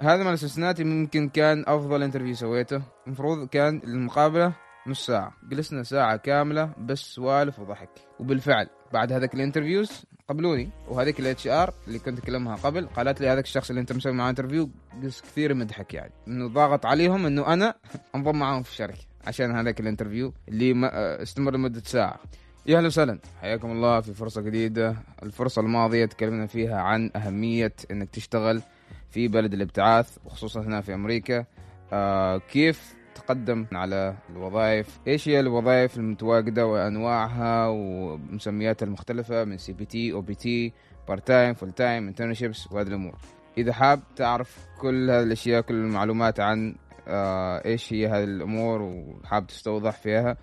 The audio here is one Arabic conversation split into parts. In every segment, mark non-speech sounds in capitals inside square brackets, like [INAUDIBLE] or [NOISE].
هذا مال سنسناتي ممكن كان أفضل interview سويته. المفروض كان المقابلة نص ساعة. جلسنا ساعة كاملة بس سوالف وضحك. وبالفعل بعد هذاك ال interviews قبلوني. وهذيك ال HR اللي كنت أكلمها قبل قالت لي هذاك الشخص اللي أنت مسوي معاه interview قص كثير مدحك يعني. إنه ضاغط عليهم إنه أنا أنضم معاهم في الشركة عشان هذاك ال interview اللي استمر لمدة ساعة. يا أهلا وسهلا. حياكم الله في فرصة جديدة. الفرصة الماضية تكلمنا فيها عن أهمية إنك تشتغل في بلد الابتعاث وخصوصا هنا في أمريكا. آه كيف تقدم على الوظائف؟ إيش هي الوظائف المتواجدة وأنواعها ومسمياتها المختلفة من سي بي تي أو بي تي بارت تايم فول تايم انترنشيبس وهذه الأمور؟ إذا حاب تعرف كل هذه الأشياء كل المعلومات عن آه إيش هي هذه الأمور وحاب تستوضح فيها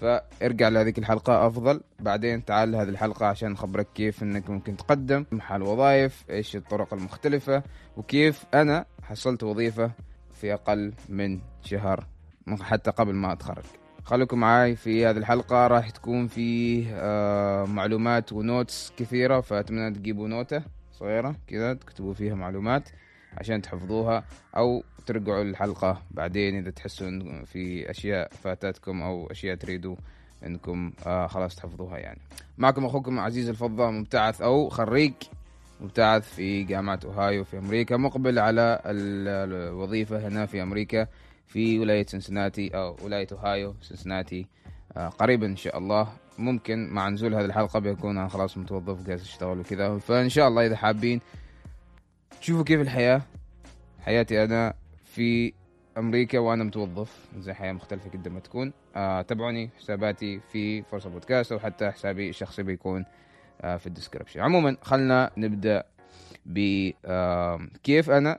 فارجع لهذيك الحلقة أفضل. بعدين تعال لهذه الحلقة عشان نخبرك كيف أنك ممكن تقدم محل وظائف إيش الطرق المختلفة وكيف أنا حصلت وظيفة في أقل من شهر حتى قبل ما أتخرج. خليكم معاي في هذه الحلقة راح تكون فيه آه معلومات ونوتس كثيرة فأتمنى تجيبوا نوتة صغيرة كذا تكتبوا فيها معلومات. عشان تحفظوها أو ترجعوا الحلقة بعدين إذا تحسوا إن في أشياء فاتتكم أو أشياء تريدوا إنكم آه خلاص تحفظوها يعني. معكم أخوكم عزيز الفضة مبتعث أو خريج مبتعث في جامعة أوهايو في أمريكا مقبل على الوظيفة هنا في أمريكا في ولاية سنسناتي أو ولاية أوهايو سنسناتي آه قريبا إن شاء الله. ممكن مع نزول هذه الحلقة بيكون أنا خلاص متوظف جالس أشتغل وكذا. فإن شاء الله إذا حابين تشوفوا كيف الحياة؟ حياتي أنا في أمريكا وأنا متوظف. زي حياة مختلفة جدا ما تكون. آه تابعوني حساباتي في فرصة بودكاست أو حتى حسابي الشخصي بيكون آه في الديسكربشن. عموما خلنا نبدأ بكيف آه أنا؟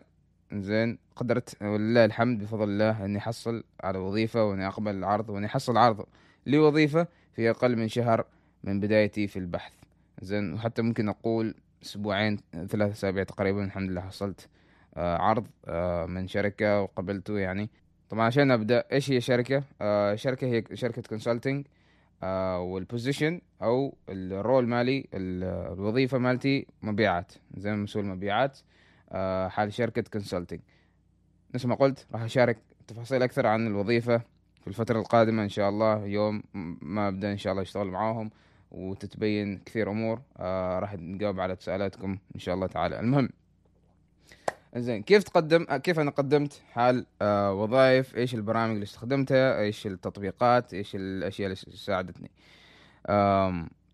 زين قدرت ولله الحمد بفضل الله أني أحصل على وظيفة وأني أقبل العرض وأني أحصل عرض لوظيفة في أقل من شهر من بدايتي في البحث. زين وحتى ممكن أقول أسبوعين ثلاثة أسابيع تقريبا الحمد لله حصلت. آه عرض آه من شركة وقبلته يعني. طبعا عشان أبدأ إيش هي شركة؟ آه شركة هي شركة consulting وال position أو ال role مالي الوظيفة مالتي مبيعات زي مسؤول مبيعات حال شركة consulting نفس ما قلت راح أشارك تفاصيل أكثر عن الوظيفة في الفترة القادمة إن شاء الله. يوم ما أبدأ إن شاء الله أشتغل معاهم. وتتبين كثير أمور. آه راح نجاوب على سؤالاتكم إن شاء الله تعالى. المهم زين كيف تقدم كيف أنا قدمت حال آه وظائف؟ إيش البرامج اللي استخدمتها؟ إيش التطبيقات؟ إيش الأشياء اللي ساعدتني؟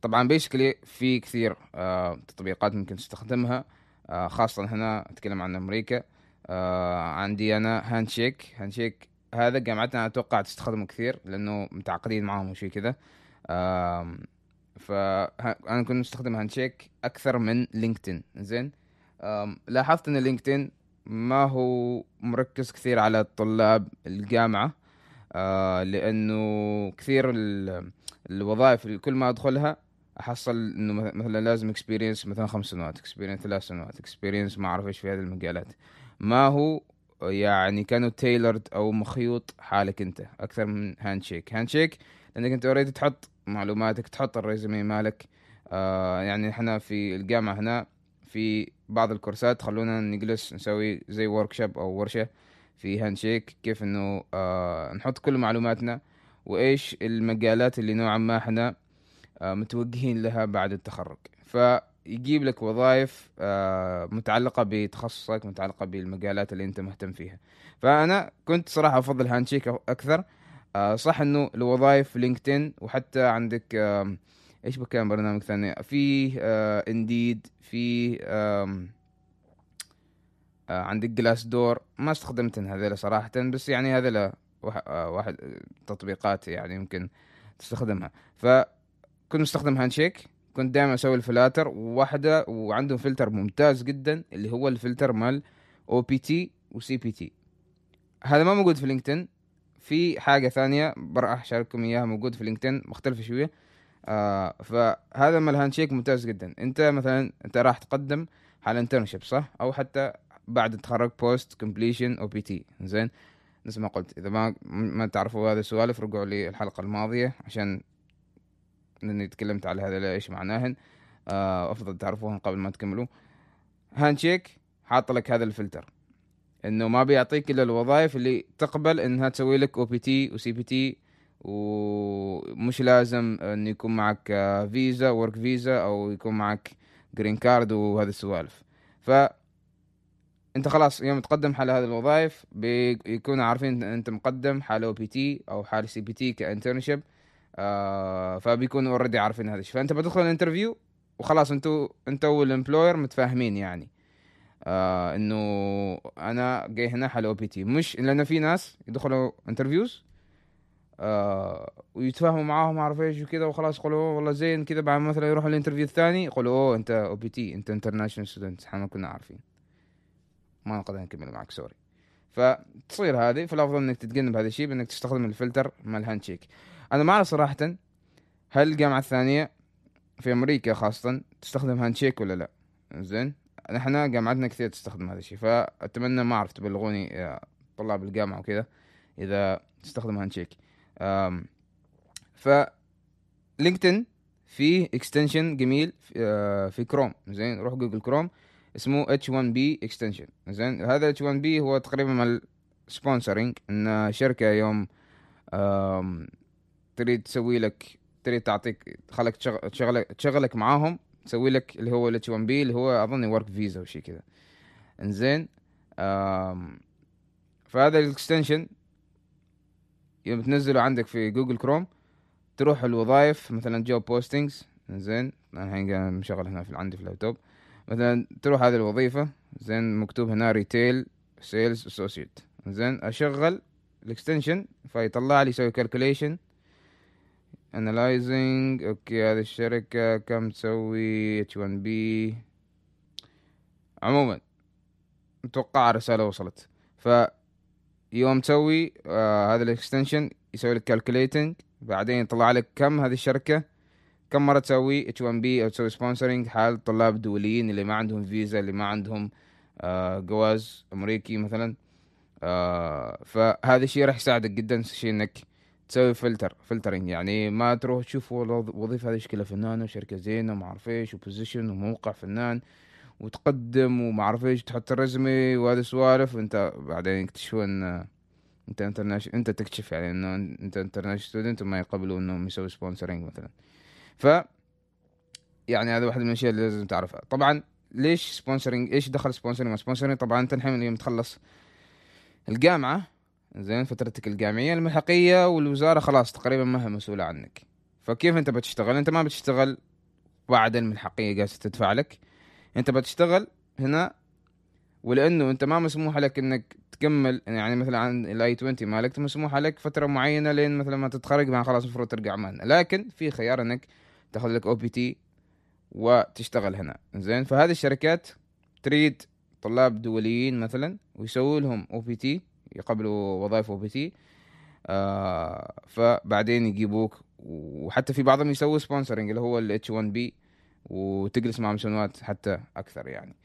طبعا basically في كثير آه تطبيقات ممكن تستخدمها. آه خاصة هنا أتكلم عن أمريكا. آه عندي أنا Handshake Handshake هذا جامعتنا أتوقع تستخدمه كثير لأنه متعاقدين معهم وشي كذا. آه فانا كنت مستخدم Handshake أكثر من LinkedIn زين؟ لاحظت إن LinkedIn ما هو مركز كثير على طلاب الجامعة آه لأنه كثير الوظائف اللي كل ما أدخلها أحصل إنه مثلا لازم experience مثلا خمس سنوات experience ثلاث سنوات experience ما أعرف إيش في هذه المجالات. ما هو يعني كانوا tailored أو مخيوط حالك أنت أكثر من Handshake Handshake لأنك أنت already تحط معلوماتك تحط ال resume مالك. آه يعني إحنا في الجامعة هنا في بعض الكورسات خلونا نجلس نسوي زي workshop أو ورشة في Handshake كيف إنه آه نحط كل معلوماتنا وإيش المجالات اللي نوعا ما إحنا آه متوجهين لها بعد التخرج. فيجيب لك وظائف آه متعلقة بتخصصك متعلقة بالمجالات اللي أنت مهتم فيها. فأنا كنت صراحة أفضل Handshake أكثر. صح إنه الوظائف LinkedIn وحتى عندك آه إيش بكام برنامج ثاني؟ في آه Indeed في آه آه عندك Glassdoor ما استخدمتن هذيلا صراحة بس يعني هذيلا واحد تطبيقات يعني يمكن تستخدمها. فكنت مستخدم Handshake كنت دائما أسوي ال filters وواحدة وعندهم فلتر ممتاز جدا اللي هو الفلتر مال OPT و CPT هذا ما موجود في LinkedIn. في حاجة ثانية راح أشارككم إياها موجود في LinkedIn مختلفة شوية. آه فهذا مال Handshake ممتاز جدا. أنت مثلا أنت راح تقدم على internship صح؟ أو حتى بعد التخرج post completion OPT زين؟ نفس ما قلت. إذا ما ما تعرفوا هذه السوالف رجعوا لي الحلقة الماضية عشان اني تكلمت على هذا إيش معناهن آه افضل تعرفوهن قبل ما تكملوا. Handshake حاط لك هذا الفلتر. إنه ما بيعطيك إلا الوظائف اللي تقبل إنها تسوي لك OPT و CPT ومش لازم إنه يكون معك فيزا work visa أو يكون معك green card وهذه السوالف. ف أنت خلاص يوم تقدم حال هذه الوظائف بيكونوا عارفين أنت مقدم حال OPT أو حال CPT ك internship آه فبيكونوا already عارفين هذا الشيء. فأنت بتدخل ال interview وخلاص أنتوا انت وال employer متفاهمين يعني. آه إنه أنا جاي هنا حال OPT مش لأنه في ناس يدخلوا interviews آه ويتفاهموا معاهم عارف إيش وكذا وخلاص يقولوا والله زين كذا بعد مثلا يروحوا ال interview الثاني يقولوا أوه أنت OPT أنت international student إحنا ما كنا عارفين. ما نقدر نكمل معك sorry فتصير هذه فالأفضل إنك تتجنب هذا الشيء بإنك تستخدم الفلتر مال ال Handshake أنا ما أعرف صراحة هل الجامعة الثانية في أمريكا خاصه تستخدم Handshake ولا لا؟ زين. نحن جامعتنا كثير تستخدم هذا الشيء فأتمنى ما أعرف تبلغوني يا طلاب الجامعة وكذا إذا تستخدم Handshake ف LinkedIn فيه extension جميل آه، في كروم زين روح Google Chrome اسمه H1B extension زين. هذا H1B هو تقريبا مال sponsoring إن شركة يوم تريد تسوي لك تريد تعطيك خلك تشغلك تشغلك معاهم تسوي لك اللي هو ال H1B اللي هو أظن work visa أو شيء كذا. إنزين فهذا ال extension يوم تنزله عندك في Google Chrome تروح الوظائف مثلا job postings زين أنا الحين مشغل هنا في عندي في اللابتوب مثلا تروح هذه الوظيفة زين مكتوب هنا retail sales associate زين أشغل ال extension فيطلع لي يسوي calculation analyzing okay هذه الشركة كم تسوي H1B عموما أتوقع رسالة وصلت. ف يوم تسوي آه هذا ال extension يسوي لك calculating بعدين يطلع لك كم هذه الشركة كم مرة تسوي H1B أو تسوي sponsoring حال طلاب دوليين اللي ما عندهم فيزا اللي ما عندهم آه جواز أمريكي مثلا؟ آه فهذا الشيء راح يساعدك جدا شيء إنك تسوي filter filtering يعني ما تروح تشوف وظيفة هذه شكلها فنانة وشركة زينة وما أعرف إيش و position وموقع فنان وتقدم وما أعرف إيش تحط ال resume وهذه سوالف. وأنت بعدين يكتشفوا ان أنت international أنت تكتشف يعني إنه أنت international student وما يقبلوا إنهم يسوي sponsoring مثلا. ف يعني هذا واحد من الأشياء اللي لازم تعرفها. طبعا ليش sponsoring إيش دخل sponsoring sponsoring طبعا أنت الحين اليوم تخلص الجامعة زين فترتك الجامعية الملحقية والوزارة خلاص تقريبا ما هي مسؤولة عنك. فكيف أنت بتشتغل؟ أنت ما بتشتغل بعد الملحقية جالسة تدفع لك. أنت بتشتغل هنا ولأنه أنت ما مسموح لك إنك تكمل يعني مثلا عن ال I-20 مالك مسموح لك فترة معينة لين مثلا ما تتخرج ما خلاص المفروض ترجع معنا. لكن في خيار إنك تاخذ لك OPT وتشتغل هنا. زين فهذه الشركات تريد طلاب دوليين مثلا ويسووا لهم OPT يقبلوا وظائف OPT آه فبعدين يجيبوك وحتى في بعضهم يسووا sponsoring اللي هو ال H1B وتجلس معهم سنوات حتى أكثر يعني.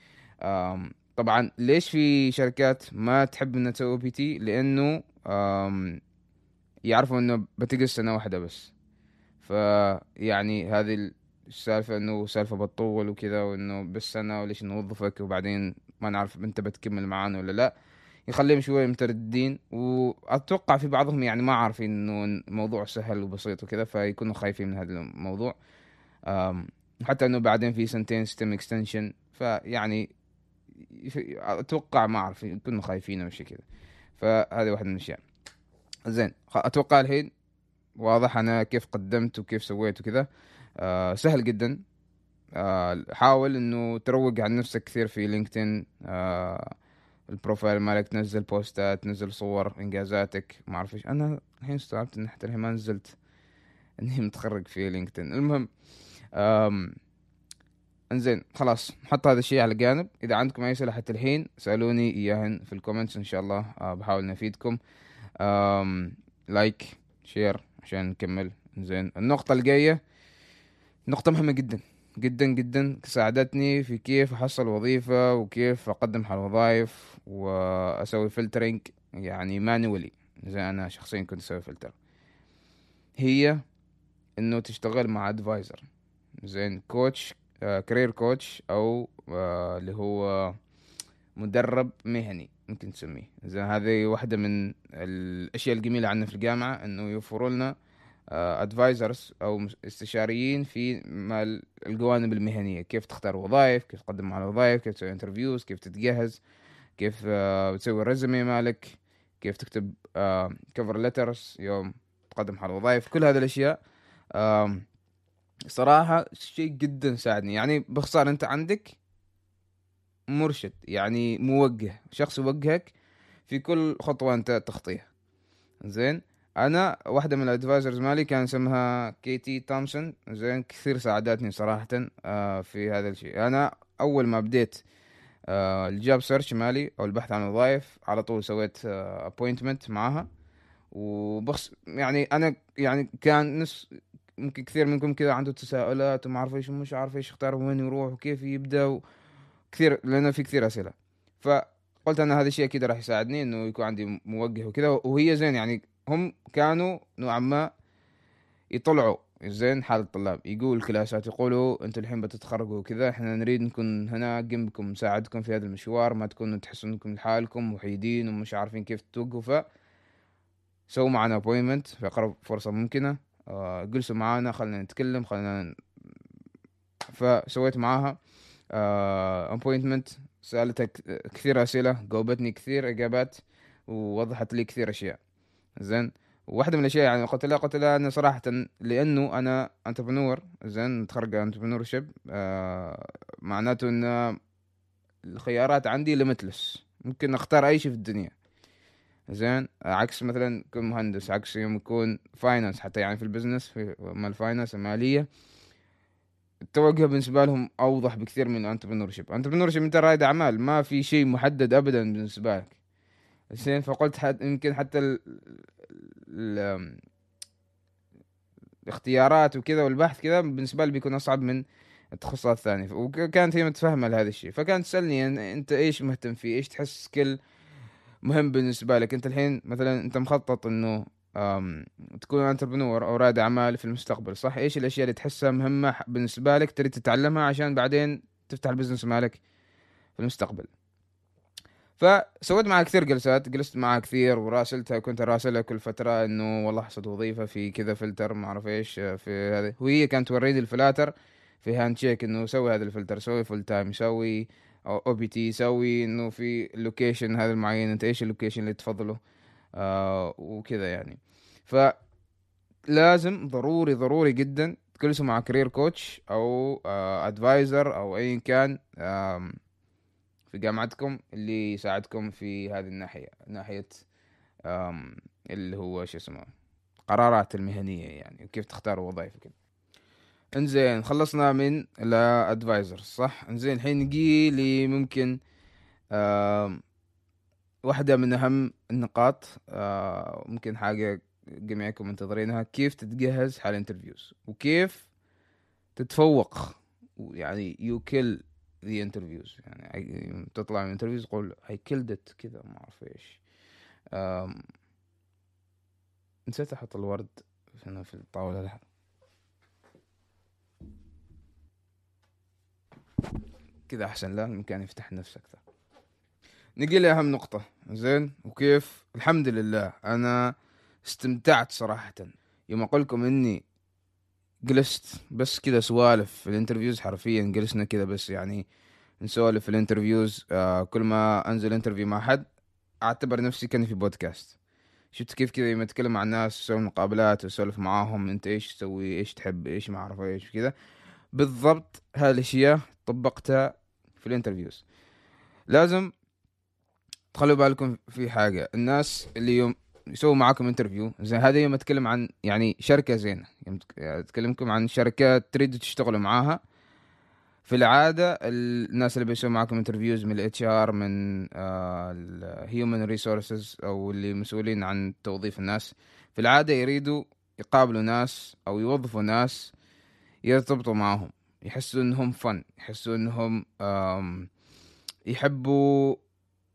طبعا ليش في شركات ما تحب إنها تسوي OPT لأنه يعرفوا إنه بتجلس سنة واحدة بس. فيعني هذه السالفة إنه سالفة بتطول وكذا وإنه بس سنه وليش نوظفك وبعدين ما نعرف أنت بتكمل معانا ولا لا. يخليهم شوي مترددين وأتوقع في بعضهم يعني ما عارفين إنه الموضوع سهل وبسيط وكذا فيكونوا خايفين من هذا الموضوع. حتى إنه بعدين في سنتين STEM extension فيعني أتوقع ما أعرف يكونوا خايفين أو شيء كذا. فهذه واحدة من الأشياء. زين أتوقع الحين واضح أنا كيف قدمت وكيف سويت وكذا. آه سهل جدا. آه حاول إنه تروج عن نفسك كثير في LinkedIn. آه ال profile مالك تنزل posts ات تنزل صور إنجازاتك ما أعرف إيش. أنا الحين استوعبت ان حتى الحين ما نزلت [LAUGHS] إني متخرج في LinkedIn. المهم إنزين خلاص نحط هذا الشيء على جانب إذا عندكم أي أسئلة حتى الحين اسألوني إياهن في ال comments إن شاء الله أه بحاول نفيدكم like share عشان نكمل. زين النقطة الجاية نقطة مهمة جدا. جدا جدا ساعدتني في كيف أحصل وظيفة وكيف أقدم على الوظائف وأسوي filtering يعني manually زي أنا شخصيا كنت أسوي فلتر هي إنه تشتغل مع advisor زين coach career coach أو آه، اللي هو مدرب مهني ممكن تسميه. زين هذه واحدة من الأشياء الجميلة عندنا في الجامعة إنه يوفروا لنا advisors أو استشاريين في الجوانب المهنية. كيف تختار وظائف كيف تقدم على وظائف كيف تسوي interviews كيف تتجهز كيف آه، تسوي ال resume مالك كيف تكتب cover letters يوم تقدم على وظائف. كل هذه الأشياء صراحة شيء جدا ساعدني. يعني باختصار أنت عندك مرشد يعني موجه شخص يوجهك في كل خطوة أنت تخطيها. زين؟ أنا واحدة من ال advisors مالي كان اسمها كيتي تومسون. زين كثير ساعدتني صراحة آه، في هذا الشيء. أنا أول ما بديت آه، ال job search مالي أو البحث عن وظائف على طول سويت appointment معاها وبخص يعني أنا يعني كان نص ممكن كثير منكم كذا عنده تساؤلات وما عارف إيش مش عارف إيش يختار وين يروح وكيف يبدأ كثير لأنه في كثير أسئلة. فقلت أنا هذا الشيء أكيد راح يساعدني إنه يكون عندي موجه وكذا. وهي زين يعني هم كانوا نوعا ما يطلعوا. زين حال الطلاب. يقول الكلاسات يقولوا أنتم الحين بتتخرجوا وكذا إحنا نريد نكون هنا جنبكم نساعدكم في هذا المشوار ما تكونوا تحسوا إنكم لحالكم وحيدين ومش عارفين كيف توقفوا. سووا معنا ابوينمنت في أقرب فرصة ممكنة. آه جلسوا معانا خلينا نتكلم خلينا فسويت معاها appointment آه سألتها كثير أسئلة جاوبتني كثير إجابات ووضحت لي كثير أشياء. زين. واحدة من الأشياء يعني قلت لها قلت لها أنا صراحة لأنه أنا entrepreneur زين متخرج entrepreneurship آه معناته إن الخيارات عندي limitless ممكن أختار أي شيء في الدنيا. زين عكس مثلا يكون مهندس عكس يوم يكون finance حتى يعني في ال business في مال finance المالية التوجه بالنسبة لهم أوضح بكثير من ال entrepreneurship أنت رائد أعمال ما في شيء محدد ابدا بالنسبة لك. زين فقلت حد يمكن حتى ال... ال... الاختيارات وكذا والبحث كذا بالنسبة لي بيكون أصعب من التخصصات الثانية. وكانت هي متفهمة لهذا الشيء. فكانت تسألني أنت إيش مهتم فيه؟ إيش تحس skill مهم بالنسبة لك؟ أنت الحين مثلا أنت مخطط إنه تكون entrepreneur أو رائد أعمال في المستقبل صح؟ إيش الأشياء اللي تحسها مهمة بالنسبة لك تريد تتعلمها عشان بعدين تفتح ال business مالك في المستقبل؟ فسويت معها كثير جلسات جلست معها كثير وراسلتها كنت اراسلها كل فترة إنه والله حصلت وظيفة في كذا فلتر ما أعرف إيش في هذا وهي كانت توريني الفلاتر في Handshake إنه سوي هذا الفلتر سوي full time سوي OPT سوي إنه في ال location هذا المعين أنت إيش ال location اللي تفضله؟ آه وكذا يعني. ف لازم ضروري ضروري جدا تجلسوا مع career coach أو advisor آه أو ايا كان في جامعتكم اللي يساعدكم في هذه الناحية ناحية اللي هو شو اسمه قرارات المهنية يعني وكيف تختاروا وظائف وكذا. انزين خلصنا من ال advisor صح؟ انزين الحين نجي لي ممكن واحدة من أهم النقاط ممكن حاجة جميعكم منتظرينها كيف تتجهز حال interviews وكيف تتفوق؟ يعني you kill the interviews يعني تطلع من interviews تقول I killed it كذا ما أعرف إيش. نسيت أحط الورد هنا في الطاولة. لحظه كذا أحسن لا المكان يفتح النفس أكثر. نجي لاهم نقطة. زين وكيف؟ الحمد لله. أنا استمتعت صراحة. يوم أقول لكم إني جلست بس كذا سوالف في الانترفيوز حرفيا جلسنا كذا بس يعني نسولف في الانترفيوز. آه كل ما أنزل interview مع حد أعتبر نفسي كأني في بودكاست. شفت كيف كذا يوم أتكلم مع الناس أسوي مقابلات واسولف معاهم أنت إيش تسوي إيش تحب إيش ما أعرف إيش كذا بالضبط هذه الأشياء طبقتها في الانترفيوز. لازم تخلوا بالكم في حاجة الناس اللي يوم يسووا معاكم interview زين هذا يوم أتكلم عن يعني شركة زينة. أتكلمكم عن شركات تريدوا تشتغلوا معاها. في العادة الناس اللي بيسووا معاكم interviews من ال HR من ال human resources أو اللي مسؤولين عن توظيف الناس. في العادة يريدوا يقابلوا ناس أو يوظفوا ناس يرتبطوا معهم يحسوا إنهم fun يحسوا إنهم يحبوا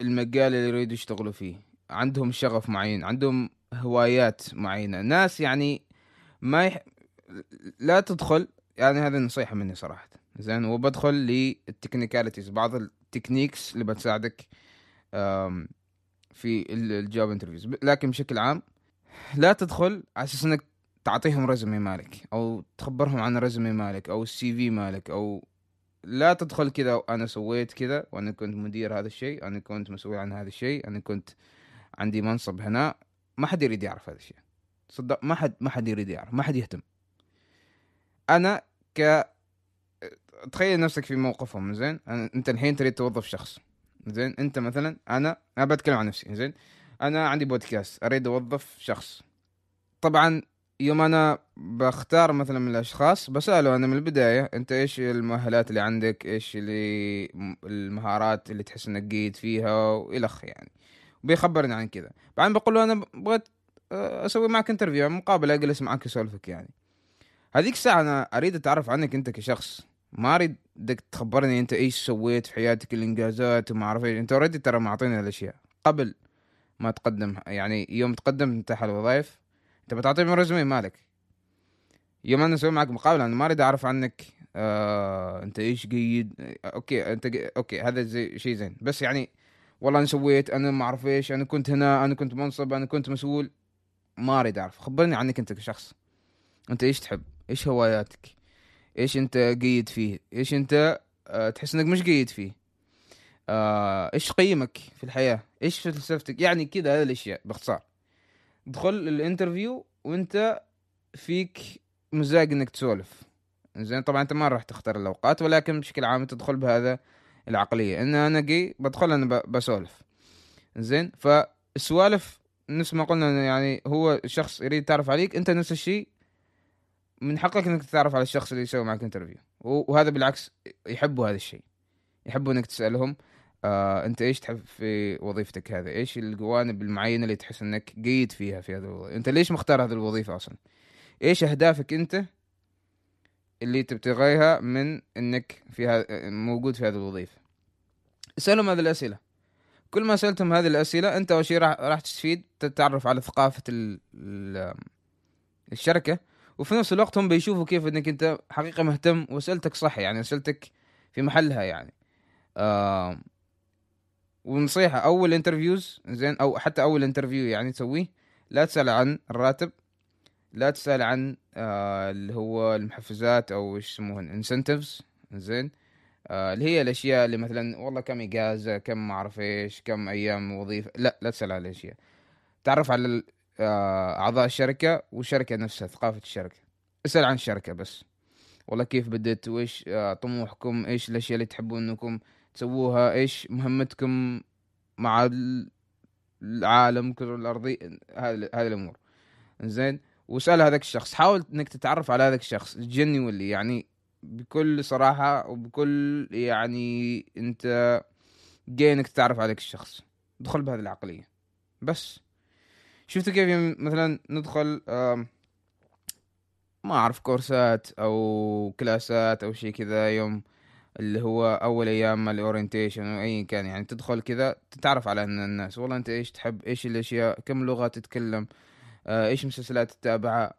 المجال اللي يريدوا يشتغلوا فيه. عندهم شغف معين عندهم هوايات معينة. ناس يعني ما يح... لا تدخل يعني هذه نصيحة مني صراحة. زين وبدخل لل technicalities بعض ال techniques اللي بتساعدك في ال- ال job interviews. لكن بشكل عام لا تدخل على أساس إنك تعطيهم résumé مالك أو تخبرهم عن résumé مالك أو ال CV مالك أو لا تدخل كذا أنا سويت كذا وأنا كنت مدير هذا الشيء أنا كنت مسؤول عن هذا الشيء أنا كنت عندي منصب هنا ما حد يريد يعرف هذا الشيء. صدق ما حد ما حد يريد يعرف ما حد يهتم. أنا ك تخيل نفسك في موقفهم زين؟ أنت الحين تريد توظف شخص زين؟ أنت مثلا أنا أنا بتكلم عن نفسي زين؟ أنا عندي بودكاست أريد أوظف شخص. طبعا يوم أنا بختار مثلا من الأشخاص بسأله أنا من البداية أنت إيش المؤهلات اللي عندك؟ إيش اللي المهارات اللي تحس إنك جيد فيها؟ والخ يعني. بيخبرني عن كذا. بعدين بقول له أنا بغيت آه، أسوي معك interview مقابله أجلس معك اسولفك يعني. هذيك الساعة أنا أريد أتعرف عنك أنت كشخص. ما اريد بدك تخبرني أنت إيش سويت في حياتك الإنجازات وما أعرف إيش. أنت already ترى معطيني الأشياء. قبل ما تقدم يعني يوم تقدم انت على الوظائف أنت بتعطيني résumé مالك. يوم أنا أسوي معك مقابلة أنا ما أريد أعرف عنك آه أنت إيش جيد آه، okay أنت okay هذا زي شيء زين. بس يعني والله أنا سويت أنا ما أعرف إيش أنا كنت هنا أنا كنت منصب أنا كنت مسؤول. ما اريد اعرف خبرني عنك أنت كشخص. أنت إيش تحب؟ إيش هواياتك؟ إيش أنت جيد فيه؟ إيش أنت آه تحس إنك مش جيد فيه؟ آه إيش قيمك في الحياة؟ إيش فلسفتك؟ يعني كذا هذه الأشياء باختصار. ادخل ال interview وأنت فيك مزاج إنك تسولف. زين طبعا أنت ما راح تختار الأوقات ولكن بشكل عام تدخل بهذا العقلية. إن أنا جي بدخل أنا بسولف. زين؟ فالسوالف نفس ما قلنا يعني هو الشخص يريد يتعرف عليك أنت نفس الشيء. من حقك إنك تتعرف على الشخص اللي يسوي معك انترفيو وهذا بالعكس يحبوا هذا الشيء. يحبوا إنك تسألهم آه أنت إيش تحب في وظيفتك هذه؟ إيش الجوانب المعينة اللي تحس إنك جيد فيها في هذه الوظيفة؟ أنت ليش مختار هذه الوظيفة أصلا؟ إيش أهدافك أنت اللي تبتغيها من انك في ها... موجود في هذه الوظيفة. اسألهم هذه الأسئلة. كل ما سألتهم هذه الأسئلة انت أول شيء راح راح تستفيد تتعرف على ثقافة ال... ال... الشركة وفي نفس الوقت هم بيشوفوا كيف انك انت حقيقة مهتم وأسئلتك صح يعني أسئلتك في محلها يعني. آه ونصيحة أول interviews زين أو حتى أول interview يعني تسويه لا تسأل عن الراتب لا تسأل عن آه اللي هو المحفزات أو إيش يسموهن incentives زين؟ آه اللي هي الأشياء اللي مثلا والله كم إجازة كم ما أعرف إيش كم أيام وظيفة لا لا تسأل على الأشياء. تعرف على آه أعضاء الشركة والشركة نفسها ثقافة الشركة. اسأل عن الشركة بس. والله كيف بدت وإيش آه طموحكم إيش الأشياء اللي تحبون إنكم تسووها إيش مهمتكم مع ال- العالم كره الارضي هذه الأمور. زين؟ واسال هذاك الشخص. حاول إنك تتعرف على هذاك الشخص جنولي يعني بكل صراحة وبكل يعني أنت جاي إنك تتعرف على هذاك الشخص. ادخل بهذه العقلية. بس. شفتوا كيف مثلا ندخل ما أعرف كورسات أو كلاسات أو شيء كذا يوم اللي هو أول أيام الاورينتيشن أو اي كان يعني. تدخل كذا تتعرف على الناس. والله أنت إيش تحب؟ إيش الأشياء؟ كم لغة تتكلم؟ إيش مسلسلات تتابعها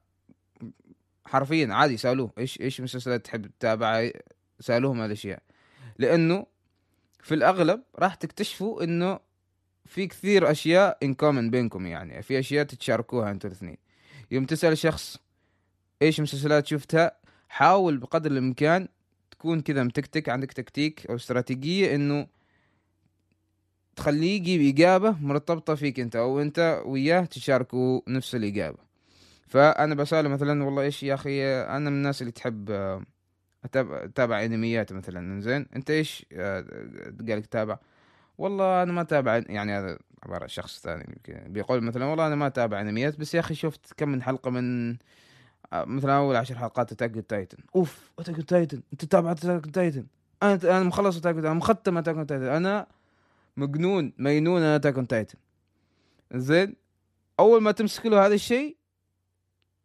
حرفيا عادي سألوه. إيش إيش مسلسلات تحب تتابعها سألوهم هذه الاشياء لأنه في الأغلب راح تكتشفوا إنه في كثير أشياء ان كومن بينكم يعني. في أشياء تتشاركوها أنتوا الاثنين. يوم تسأل شخص إيش مسلسلات شفتها حاول بقدر الإمكان تكون كذا متكتك عندك تكتيك أو استراتيجية إنه تخليه يجيب إجابة مرتبطة فيك أنت أو أنت وياه تشاركوا نفس الإجابة. فأنا بسأله مثلا والله إيش يا أخي أنا من الناس اللي تحب آه، أتابع أنميات مثلا. زين أنت إيش آه، قال لك تابع. والله أنا ما أتابع يعني هذا عبارة عن شخص ثاني بيقول مثلا والله أنا ما أتابع أنميات بس يا أخي شفت كم من حلقة من آه، مثلا أول عشر حلقات Attack Titan of Attack Titan أنت تابع Attack Titan أنا أنا مخلص Attack أنا مختم Attack Titan أنا مجنون مجنون أنا Attack Titan. زين أول ما تمسك له هذا الشيء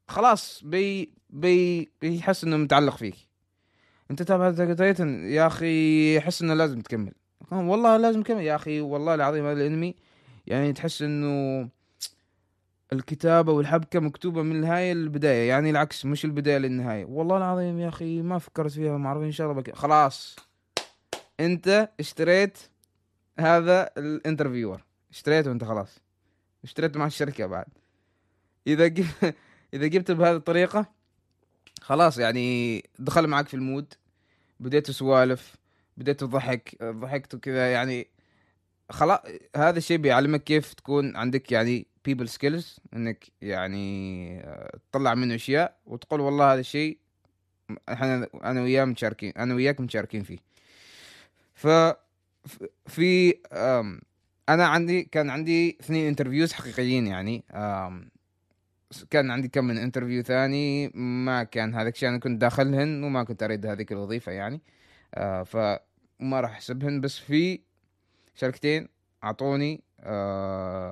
خلاص بي بي بيحس إنه متعلق فيك. أنت تابع Titan يا أخي احس إنه لازم تكمل. والله لازم تكمل يا أخي والله العظيم هذا الأنمي يعني تحس إنه الكتابة والحبكة مكتوبة من النهاية للبداية يعني العكس مش البداية للنهاية. والله العظيم يا أخي ما فكرت فيها ما أعرف إن شاء الله بك... خلاص. أنت اشتريت هذا ال interviewer. اشتريته انت خلاص. اشتريت مع الشركة بعد. إذا ج... [LAUGHS] إذا جبت بهذه الطريقة خلاص يعني دخل معك في المود. بديت سوالف بديت ضحك ضحكت وكذا يعني. خلاص هذا الشيء بيعلمك كيف تكون عندك يعني people skills إنك يعني آه، تطلع منه أشياء وتقول والله هذا الشيء إحنا أنا وياه متشاركين أنا وياك متشاركين فيه. ف في أنا عندي كان عندي اثنين interviews حقيقيين يعني كان عندي كم من interview ثاني ما كان هذاك الشيء أنا كنت داخلهن وما كنت أريد هذيك الوظيفة يعني فما راح أحسبهن بس في شركتين أعطوني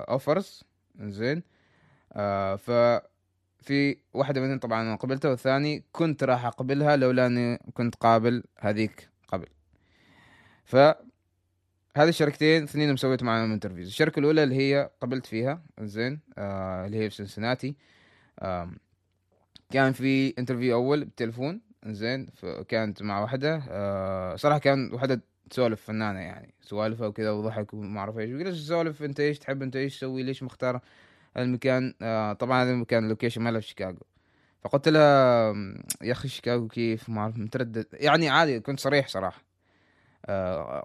offers زين ف في واحدة منهم طبعا أنا قبلتها والثاني كنت راح أقبلها لولا أني كنت قابل هذيك قبل. ف هذه الشركتين اثنين سويت معاهم انترفيوز الشركة الأولى اللي هي قبلت فيها زين آه اللي هي في سنسناتي. آه كان في interview أول بالتلفون زين كانت مع واحدة. آه صراحة كان واحدة تسولف فنانة يعني سوالفها وكذا وضحك وما أعرف إيش. وجلس تسولف؟ أنت إيش تحب؟ أنت إيش تسوي؟ ليش مختار المكان؟ آه طبعا هذا المكان ال location ماله في شيكاغو. فقلت لها يا أخي شيكاغو كيف؟ ما أعرف متردد. يعني عادي كنت صريح صراحة. آه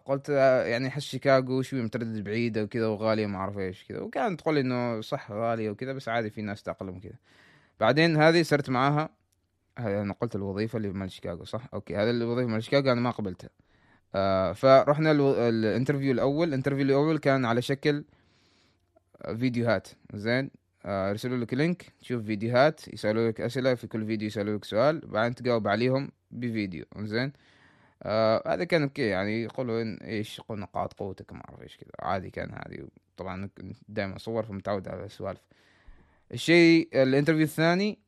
قلت آه يعني أحس شيكاغو شوي متردد بعيدة وكذا وغالية ما أعرف إيش كذا وكانت تقول إنه صح غالية وكذا بس عادي في ناس تأقلم كذا بعدين هذه صرت معاها أنا قلت الوظيفة اللي مال شيكاغو صح؟ أوكي هذا الوظيفة مال شيكاغو أنا ما قبلتها. آه فرحنا ال interview الأول ال interview الأول كان على شكل فيديوهات زين؟ آه لك link تشوف فيديوهات يسألوا لك أسئلة في كل فيديو يسألوا لك سؤال بعدين تجاوب عليهم بفيديو زين؟ آه هذا كان okay يعني يقولوا إيش يقول نقاط قوتك ما أعرف إيش كذا. عادي كان عادي طبعا دائما اصور فمتعود على السوالف. الشيء ال interview الثاني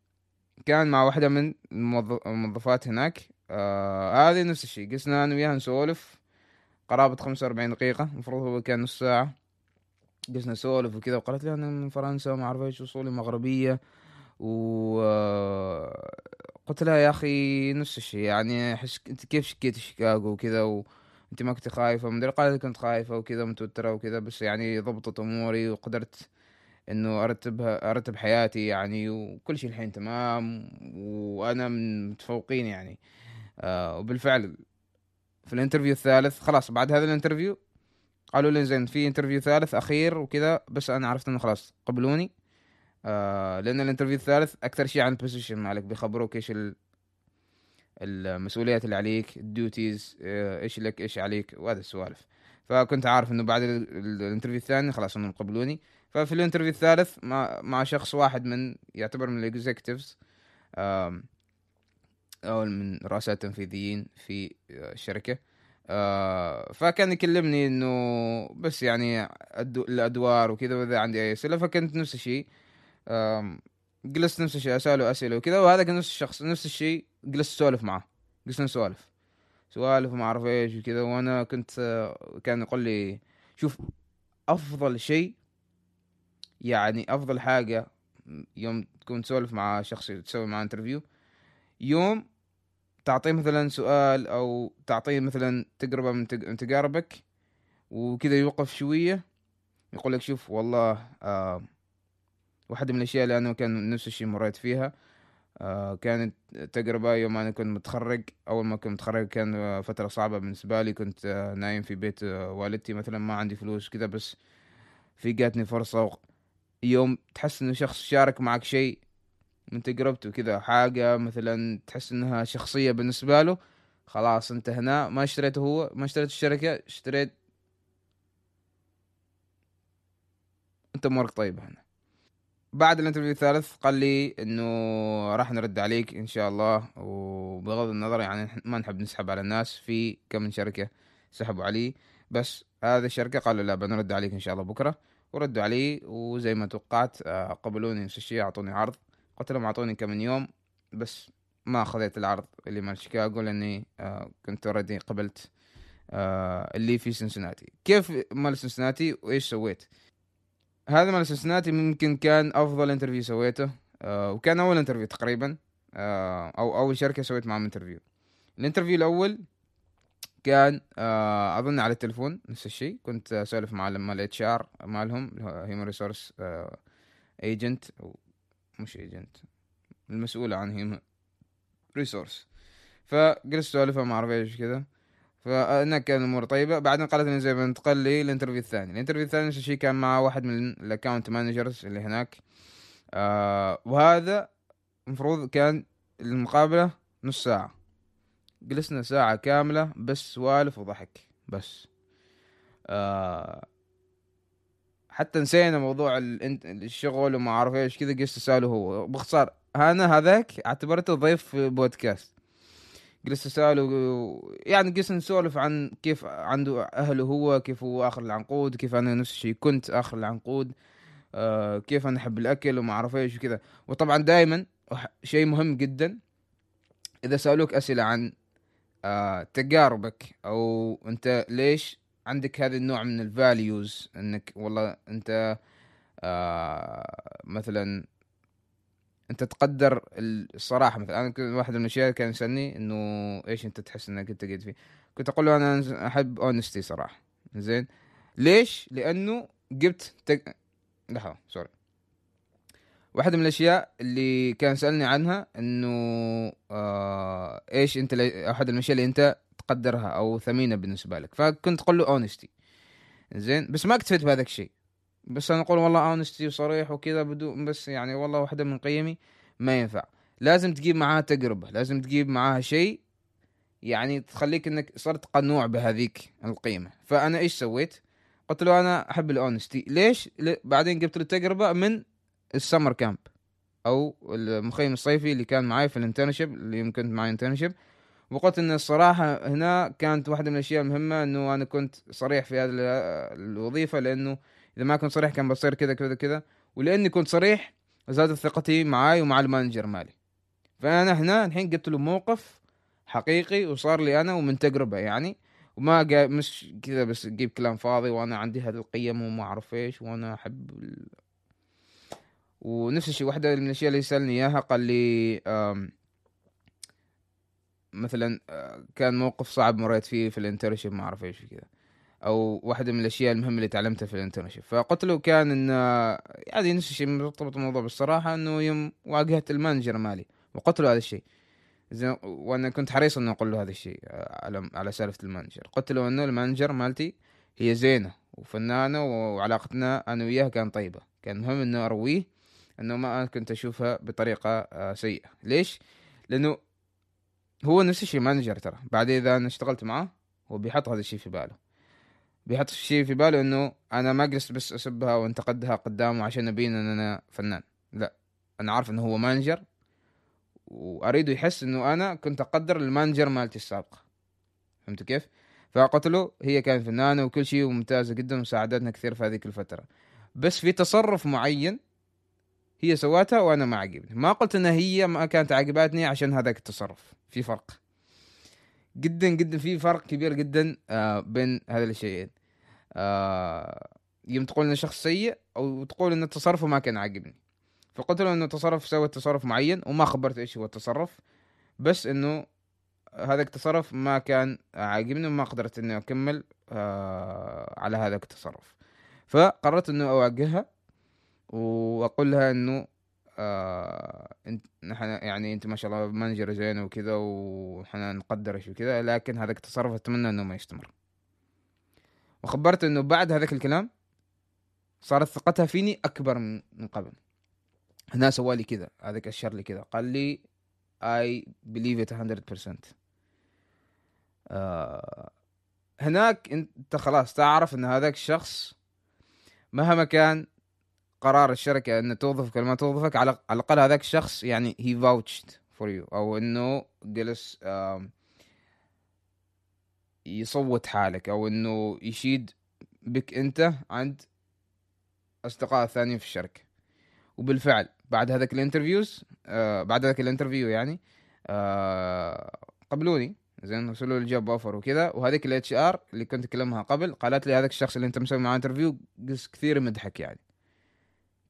كان مع واحدة من الموظفات هناك. آه هذه نفس الشيء. جلسنا أنا وياها نسولف. قرابة خمسة وأربعين دقيقة. المفروض هو كان نص ساعة. قسنا نسولف وكذا وقالت لي أنا من فرنسا وما أعرف إيش وصولي مغربية. و آه، قلت لها يا أخي نفس الشيء يعني أحس أنت كيف شكيت شيكاغو وكذا وانت ما كنت خايفة مدري قالت كنت خايفة وكذا متوتره وكذا بس يعني ضبطت أموري وقدرت إنه أرتبها أرتب حياتي يعني وكل شيء الحين تمام وأنا من متفوقين يعني. آه وبالفعل في ال interview الثالث خلاص بعد هذا ال interview قالوا لي زين في interview ثالث أخير وكذا بس أنا عرفت إنه خلاص قبلوني. آه لأن ال interview الثالث أكثر شيء عن ال position مالك بيخبروك إيش المسؤوليات اللي عليك ال duties آه إيش لك إيش عليك وهذا السوالف. فكنت عارف إنه بعد ال interview الثاني خلاص انهم قبلوني. ففي ال interview الثالث مع, مع شخص واحد من يعتبر من ال executives أو من رؤساء التنفيذيين في الشركة. آه فكان يكلمني إنه بس يعني الأدوار وكذا وإذا عندي أي أسئلة فكنت نفس الشيء. جلست نفس الشيء أسأله أسئلة وكذا وهذا نفس الشخص نفس الشيء جلست أسولف معه جلست نسولف سوالف وما أعرف إيش وكذا وأنا كنت كان يقول لي شوف أفضل شيء يعني أفضل حاجة يوم تكون تسولف مع شخص تسوي معاه انترفيو يوم تعطيه مثلا سؤال أو تعطيه مثلا تجربه من تجاربك وكذا يوقف شوية يقول لك شوف والله آه واحدة من الأشياء اللي أنا كان نفس الشيء مريت فيها. آه كانت تجربة يوم أنا كنت متخرج. أول ما كنت متخرج كان فترة صعبة بالنسبة لي. كنت آه نايم في بيت آه والدتي مثلا ما عندي فلوس كذا بس في جاتني فرصة. يوم تحس إنه شخص شارك معك شيء من تجربته كذا حاجة مثلا تحس إنها شخصية بالنسبة له. خلاص أنت هنا. ما اشتريته هو ما اشتريت الشركة اشتريت. أنت أمورك طيبة هنا. بعد الانترفيو الثالث قال لي إنه راح نرد عليك إن شاء الله وبغض النظر يعني ما نحب نسحب على الناس في كم من شركة سحبوا علي بس هذه الشركة قالوا لا بنرد عليك إن شاء الله بكرة. وردوا علي وزي ما توقعت آه، قبلوني نفس الشيء أعطوني عرض. قلت لهم أعطوني كم من يوم بس ما أخذت العرض اللي مال شيكاغو لأني آه، كنت already قبلت آه، اللي في سنسناتي. كيف مال سنسناتي؟ وإيش سويت؟ هذا مال سنسناتي ممكن كان أفضل interview سويته. آه وكان أول interview تقريبا. آه أو أول شركة سويت معهم interview ال interview الأول كان آه أظن على التلفون نفس الشيء. كنت أسولف مع مع ال HR مالهم human resource agent مش agent المسؤولة عن human resource فجلست اسولفها اعرف إيش كذا كان الأمور طيبه بعدين قالت لي زي بنتقل لي ال interview الثاني. ال interview الثاني الشيء كان مع واحد من ال account managers اللي هناك. آه وهذا المفروض كان المقابلة نص ساعة. جلسنا ساعة كاملة بس سوالف وضحك بس. آه حتى نسينا موضوع الشغل وما أعرف إيش كذا جلست أسأله هو. باختصار أنا هذاك اعتبرته ضيف في بودكاست. جلست اساله يعني جلست نسولف عن كيف عنده أهله هو كيف هو آخر العنقود كيف أنا نفس الشيء كنت آخر العنقود آه كيف أنا أحب الأكل وما أعرف إيش وكذا. وطبعا دائما شيء مهم جدا إذا سألوك أسئلة عن آه تجاربك أو أنت ليش عندك هذا النوع من ال values إنك والله أنت آه مثلا انت تقدر الصراحة مثلا أنا كنت واحد من الأشياء كان يسألني إنه إيش أنت تحس إنك أنت قد فيه؟ كنت أقول له أنا أحب honesty صراحة. زين؟ ليش؟ لأنه جبت تك... لحظة sorry واحدة من الأشياء اللي كان سالني عنها إنه آه إيش أنت. احد الأشياء اللي أنت تقدرها أو ثمينة بالنسبة لك. فكنت أقول له honesty زين؟ بس ما اكتفيت بهذاك الشيء. بس أنا أقول والله honesty وصريح وكذا بدون بس يعني والله واحدة من قيمي ما ينفع. لازم تجيب معاها تجربة لازم تجيب معاها شيء يعني تخليك إنك صرت قنوع بهذيك القيمة. فأنا إيش سويت؟ قلت له أنا أحب ال honesty ليش؟ بعدين جبت له تجربة من ال summer camp أو المخيم الصيفي اللي كان معي في ال internship اللي يمكن معي internship وقلت إن الصراحة هنا كانت واحدة من الأشياء المهمة إنه أنا كنت صريح في هذه الوظيفة لأنه إذا ما كنت صريح كان بصير كذا كذا كذا. ولأني كنت صريح زادت ثقتي معاي ومع ال manager مالي. فأنا هنا الحين جبت له موقف حقيقي وصار لي أنا ومن تجربة يعني. وما جا مش كذا بس تجيب كلام فاضي وأنا عندي هذه القيم وما أعرف إيش وأنا أحب ال... ونفس الشيء واحدة من الأشياء اللي يسالني إياها قال لي مثلا آه، كان موقف صعب مريت فيه في ال internship ما أعرف إيش كذا. أو واحدة من الأشياء المهمة اللي تعلمتها في ال internship. فقلت له كان إن يعني نفس الشيء مرتبط الموضوع بالصراحة إنه يوم واجهت ال manager مالي وقلت له هذا الشيء. زين وأنا كنت حريص انه أقول له هذا الشيء آه، على على سالفة ال manager. قلت له أنه ال manager مالتي هي زينة وفنانة وعلاقتنا أنا وياها كان طيبة. كان مهم إنه أرويه إنه ما كنت أشوفها بطريقة آه، سيئة. ليش؟ لأنه هو نفس الشيء manager ترى. بعد إذا أنا اشتغلت معاه هو بيحط هذا الشيء في باله. بيحط شيء في باله إنه أنا ما جلست بس أسبها وانتقدها قدامه عشان أبين إن أنا فنان. لا أنا عارف إنه هو manager واريده يحس إنه أنا كنت أقدر ال manager مالتي السابقة. فهمت كيف؟ فقلت له هي كانت فنانة وكل شيء وممتازة جدا وساعدتنا كثير في هذيك الفترة. بس في تصرف معين هي سواتها وأنا ما عجبني. ما قلت إنها هي ما كانت عاجباتني عشان هذاك التصرف. في فرق. جدا جدا في فرق كبير جدا آه بين هذا الشيئين. آه يوم تقول انه شخص سيء أو تقول إن تصرفه ما كان عاجبني. فقلت له إنه تصرف سوى تصرف معين وما خبرت إيش هو التصرف بس إنه هذا التصرف ما كان عاجبني وما قدرت إني أكمل آه على هذا التصرف. فقررت إنه أواجهها وأقول لها إنه آه انت نحن يعني انت ما شاء الله مانجر زين وكذا وحنا نقدرك وكذا لكن هذاك التصرف أتمنى إنه ما يستمر. وخبرت إنه بعد هذاك الكلام صارت ثقتها فيني أكبر من قبل. هنا سوى لي كذا هذاك أشر لي كذا قال لي I believe it 100% آه هناك انت خلاص تعرف إن هذاك الشخص مهما كان قرار الشركة إن توظفك ولا ما توظفك على الأقل هذاك الشخص يعني هي vouched for you أو إنه جلس يصوت حالك أو إنه يشيد بك أنت عند أصدقاء ثانيين في الشركة. وبالفعل بعد هذاك ال interviews آه بعد هذاك ال interview يعني آه قبلوني زين وصلوا لي job offer وكذا. وهذيك ال HR اللي كنت أكلمها قبل قالت لي هذاك الشخص اللي أنت مسوي معاه interview كثير مدحك يعني.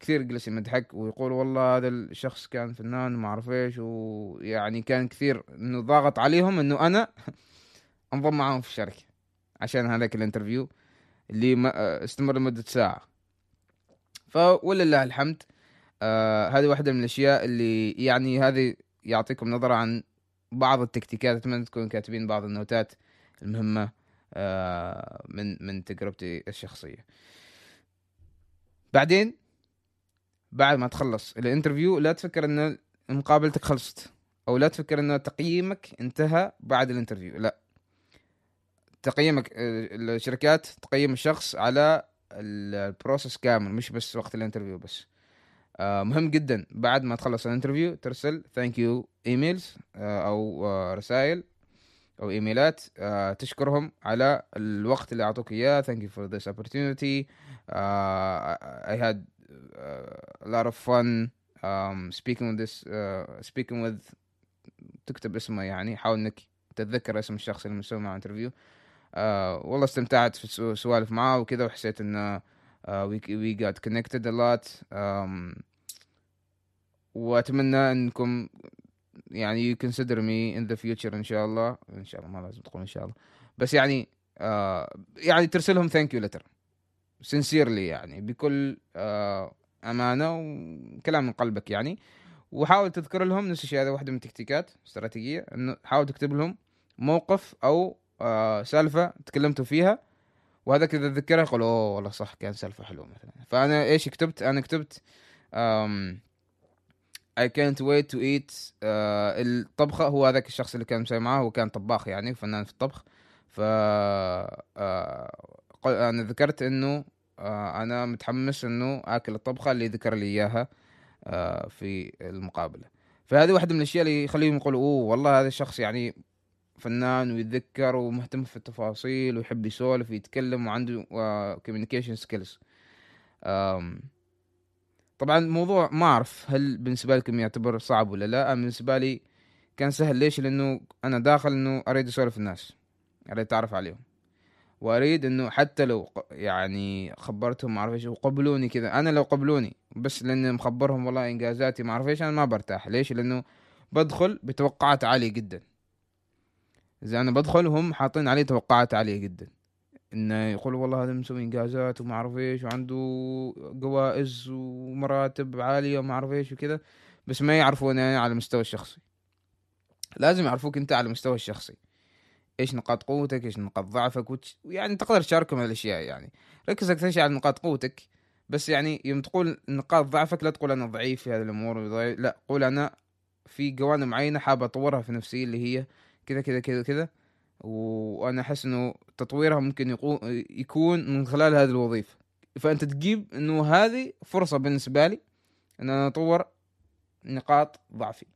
كثير جلس يمدحك ويقول والله هذا الشخص كان فنان وما أعرف إيش ويعني كان كثير إنه ضاغط عليهم إنه أنا [LAUGHS] أنضم معاهم في الشركة عشان هذاك ال interview اللي آه، استمر لمدة ساعة. فولله الحمد آه هذه واحدة من الأشياء اللي يعني هذه يعطيكم نظرة عن بعض التكتيكات. أتمنى تكونوا كاتبين بعض النوتات المهمة آه من من تجربتي الشخصية. بعدين بعد ما تخلص ال interview لا تفكر إن مقابلتك خلصت أو لا تفكر انه تقييمك انتهى بعد ال interview لا. تقييمك آه، الشركات تقيم الشخص على ال process كامل مش بس وقت ال interview بس. آه، مهم جدا بعد ما تخلص ال interview ترسل thank you emails أو آه، رسائل أو إيميلات تشكرهم على الوقت اللي أعطوك إياه thank you for this opportunity uh, I had a lot of fun um, speaking with this uh, speaking with تكتب اسمه يعني حاول إنك تتذكر اسم الشخص اللي مسوي معه interview آه والله استمتعت في سوالف معاه وكذا وحسيت إنه we we got connected a lot وأتمنى إنكم يعني you consider me in the future إن شاء الله. إن شاء الله ما لازم تقول إن شاء الله. بس يعني آه يعني ترسلهم thank you letter sincerely يعني بكل آه أمانة وكلام من قلبك يعني. وحاول تذكر لهم نفس الشيء هذا واحدة من التكتيكات استراتيجية إنه حاول تكتب لهم موقف أو آه سالفة تكلمتوا فيها وهذا كذا تذكرها يقول أوه والله صح كان سالفة حلوة مثلا. فأنا إيش كتبت؟ أنا كتبت um, I can't wait to eat uh, الطبخة. هو هذاك الشخص اللي كان مسوي معاه هو كان طباخ يعني فنان في الطبخ. ف uh, أنا ذكرت إنه uh, أنا متحمس إنه آكل الطبخة اللي ذكر لي إياها آه، في المقابلة. فهذه واحدة من الأشياء اللي يخليهم يقولوا أوه والله هذا الشخص يعني فنان ويتذكر ومهتم في التفاصيل ويحب يسولف ويتكلم وعنده communication skills طبعا الموضوع ما أعرف هل بالنسبة لكم يعتبر صعب ولا لا أنا بالنسبة لي كان سهل. ليش؟ لأنه أنا داخل إنه أريد أسولف الناس أريد أتعرف عليهم. وأريد إنه حتى لو يعني خبرتهم ما أعرف إيش وقبلوني كذا. أنا لو قبلوني بس لأني مخبرهم والله إنجازاتي ما أعرف إيش أنا ما برتاح. ليش؟ لأنه بدخل بتوقعات عالية جدا. إذا أنا بدخل هم حاطين علي توقعات عالية جدا. إنه يقول والله هذا مسوي إنجازات وما أعرف إيش وعنده جوائز ومراتب عالية وما أعرف إيش وكذا بس ما يعرفوني يعني على المستوى الشخصي. لازم يعرفوك أنت على المستوى الشخصي. إيش نقاط قوتك إيش نقاط ضعفك وتش... يعني تقدر تشاركهم الأشياء يعني. ركز أكثر شيء على نقاط قوتك بس يعني يوم تقول نقاط ضعفك لا تقول أنا ضعيف في هذه الأمور لا قول أنا في جوانب معينة حابه أطورها في نفسي اللي هي كذا كذا كذا كذا. وأنا أحس إنه تطويرها ممكن يكون من خلال هذه الوظيفة. فأنت تجيب إنه هذه فرصة بالنسبة لي إن أنا أطور نقاط ضعفي.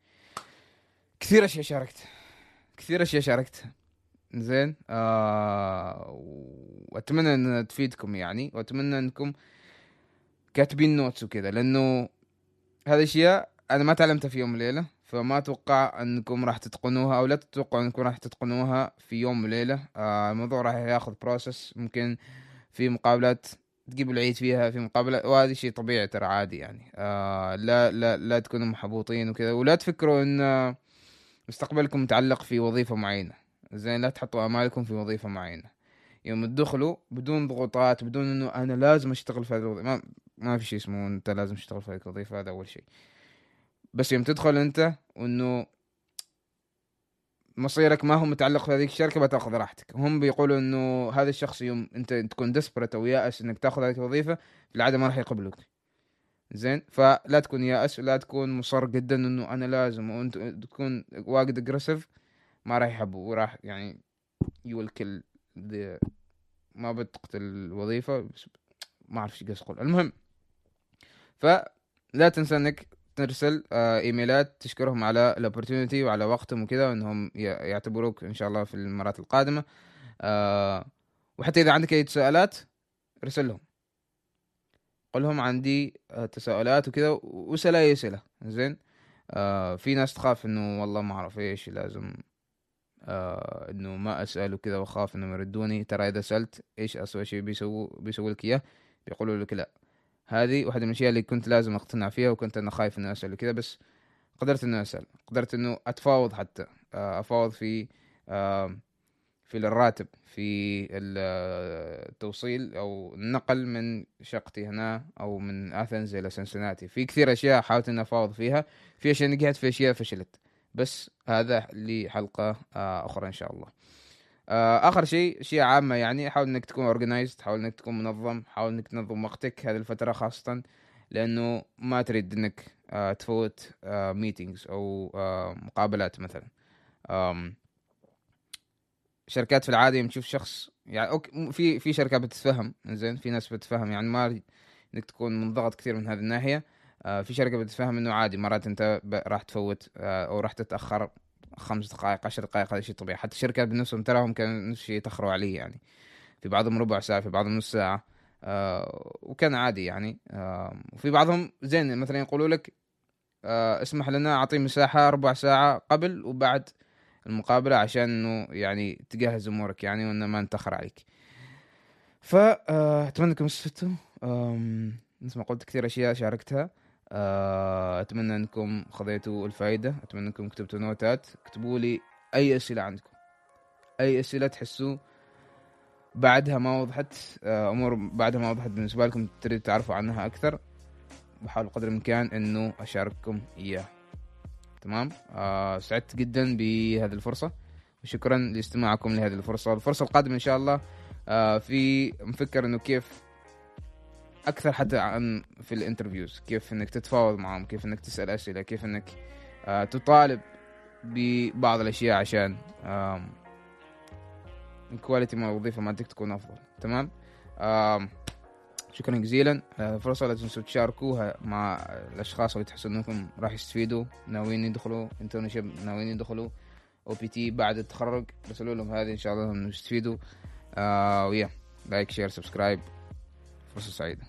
كثير أشياء شاركت كثير أشياء شاركتها زين. آه وأتمنى إن تفيدكم يعني وأتمنى إنكم كاتبين notes وكذا لأنه هذه أشياء أنا ما تعلمتها في يوم وليلة فما أتوقع إنكم راح تتقنوها أو لا تتوقعوا إنكم راح تتقنوها في يوم وليلة. آه الموضوع راح ياخذ process ممكن في مقابلات تجيبوا العيد فيها في مقابلة وهذا شيء طبيعي ترى عادي يعني. آه لا لا لا تكونوا محبوطين وكذا. ولا تفكروا إن مستقبلكم متعلق في وظيفة معينة. زين لا تحطوا امالكم في وظيفة معينة. يوم تدخلوا بدون ضغوطات بدون إنه أنا لازم أشتغل في هذه الوظيفة. ما, ما في شيء اسمه أنت لازم تشتغل في هذه الوظيفة هذا أول شيء. بس يوم تدخل أنت وإنه مصيرك ما هو متعلق في هذه الشركة بتأخذ راحتك. هم بيقولوا إنه هذا الشخص يوم أنت تكون ديسبرت أو يائس إنك تأخذ هذه الوظيفة في العاده ما راح يقبلوك. زين؟ فلا تكون يائس ولا تكون مصر جدا إنه أنا لازم وأنت تكون واجد aggressive ما راح يحبوا وراح يعني you'll kill ما بتقتل الوظيفة بس ما اعرف إيش أقول المهم فلا تنسى إنك ترسل آه إيميلات تشكرهم على ال opportunity وعلى وقتهم وكذا وإنهم يعتبروك إن شاء الله في المرات القادمة. آه وحتى إذا عندك أي سؤالات ارسل لهم قل لهم عندي آه تساؤلات وكذا واسال أي أسئلة زين؟ آه في ناس تخاف إنه والله ما أعرف إيش لازم آه إنه ما اسال وكذا وأخاف إنهم يردوني. ترى إذا سألت إيش اسوء شيء بيسووا بيسووا لك إياه؟ بيقولوا لك لا. هذه واحدة من الأشياء اللي كنت لازم أقتنع فيها وكنت أنا خايف انه أسأل وكذا بس قدرت انه أسأل. قدرت إنه أتفاوض حتى. آه أفاوض في آه في الراتب في التوصيل أو النقل من شقتي هنا أو من اثنز إلى سنسناتي في كثير أشياء حاولت إني أفاوض فيها. في أشياء نجحت في أشياء فشلت. بس هذا لحلقه آه، أخرى إن شاء الله. آه، آخر شيء اشياء عامة يعني حاول إنك تكون اورجنايزد حاول إنك تكون منظم حاول إنك تنظم وقتك هذه الفترة خاصة لأنه ما تريد إنك آه، تفوت meetings أو مقابلات مثلا. شركات في العادة يوم تشوف شخص يعني okay في في شركات بتتفهم زين في ناس بتتفهم يعني ما إنك تكون منضغط كثير من هذه الناحية. في شركة بتتفهم إنه عادي مرات أنت راح تفوت آه أو راح تتأخر خمس دقائق عشر دقائق هذا شيء طبيعي. حتى الشركات بنفسهم تراهم كان نفس الشيء يتأخروا عليه يعني. في بعضهم ربع ساعة في بعضهم نص ساعة آه وكان عادي يعني. آه وفي بعضهم زين مثلا يقولوا لك آه اسمح لنا أعطي مساحة ربع ساعة قبل وبعد المقابلة عشان إنه يعني تجهز أمورك يعني وإنه ما نتاخر عليك. فاتمنى آه، انكم استفدتوا مثل ما قلت كثير أشياء شاركتها. آه، أتمنى أنكم خذيتوا الفائدة أتمنى أنكم كتبتوا نوتات اكتبوا لي أي أسئلة عندكم. أي أسئلة تحسوا بعدها ما وضحت آه، أمور بعدها ما وضحت بالنسبة لكم تريد تعرفوا عنها أكثر بحاول قدر الإمكان إنه أشارككم اياه تمام؟ آه سعدت جدا بهذه الفرصة وشكرا لاستماعكم لهذه الفرصة. الفرصة القادمة إن شاء الله آه في مفكر إنه كيف أكثر حتى عن في ال interviews كيف إنك تتفاوض معهم كيف إنك تسأل أسئلة كيف إنك آه تطالب ببعض الأشياء عشان آه ال quality مال الوظيفة مالتك تكون أفضل تمام؟ آه شكرا جزيلا. فرصة لا تنسوا تشاركوها مع الأشخاص اللي تحسوا أنكم راح يستفيدوا ناويين يدخلوا internship ناويين يدخلوا OPT بعد التخرج رسلوا لهم هذه إن شاء الله إنهم يستفيدوا. آه ويا like share subscribe فرصة سعيدة.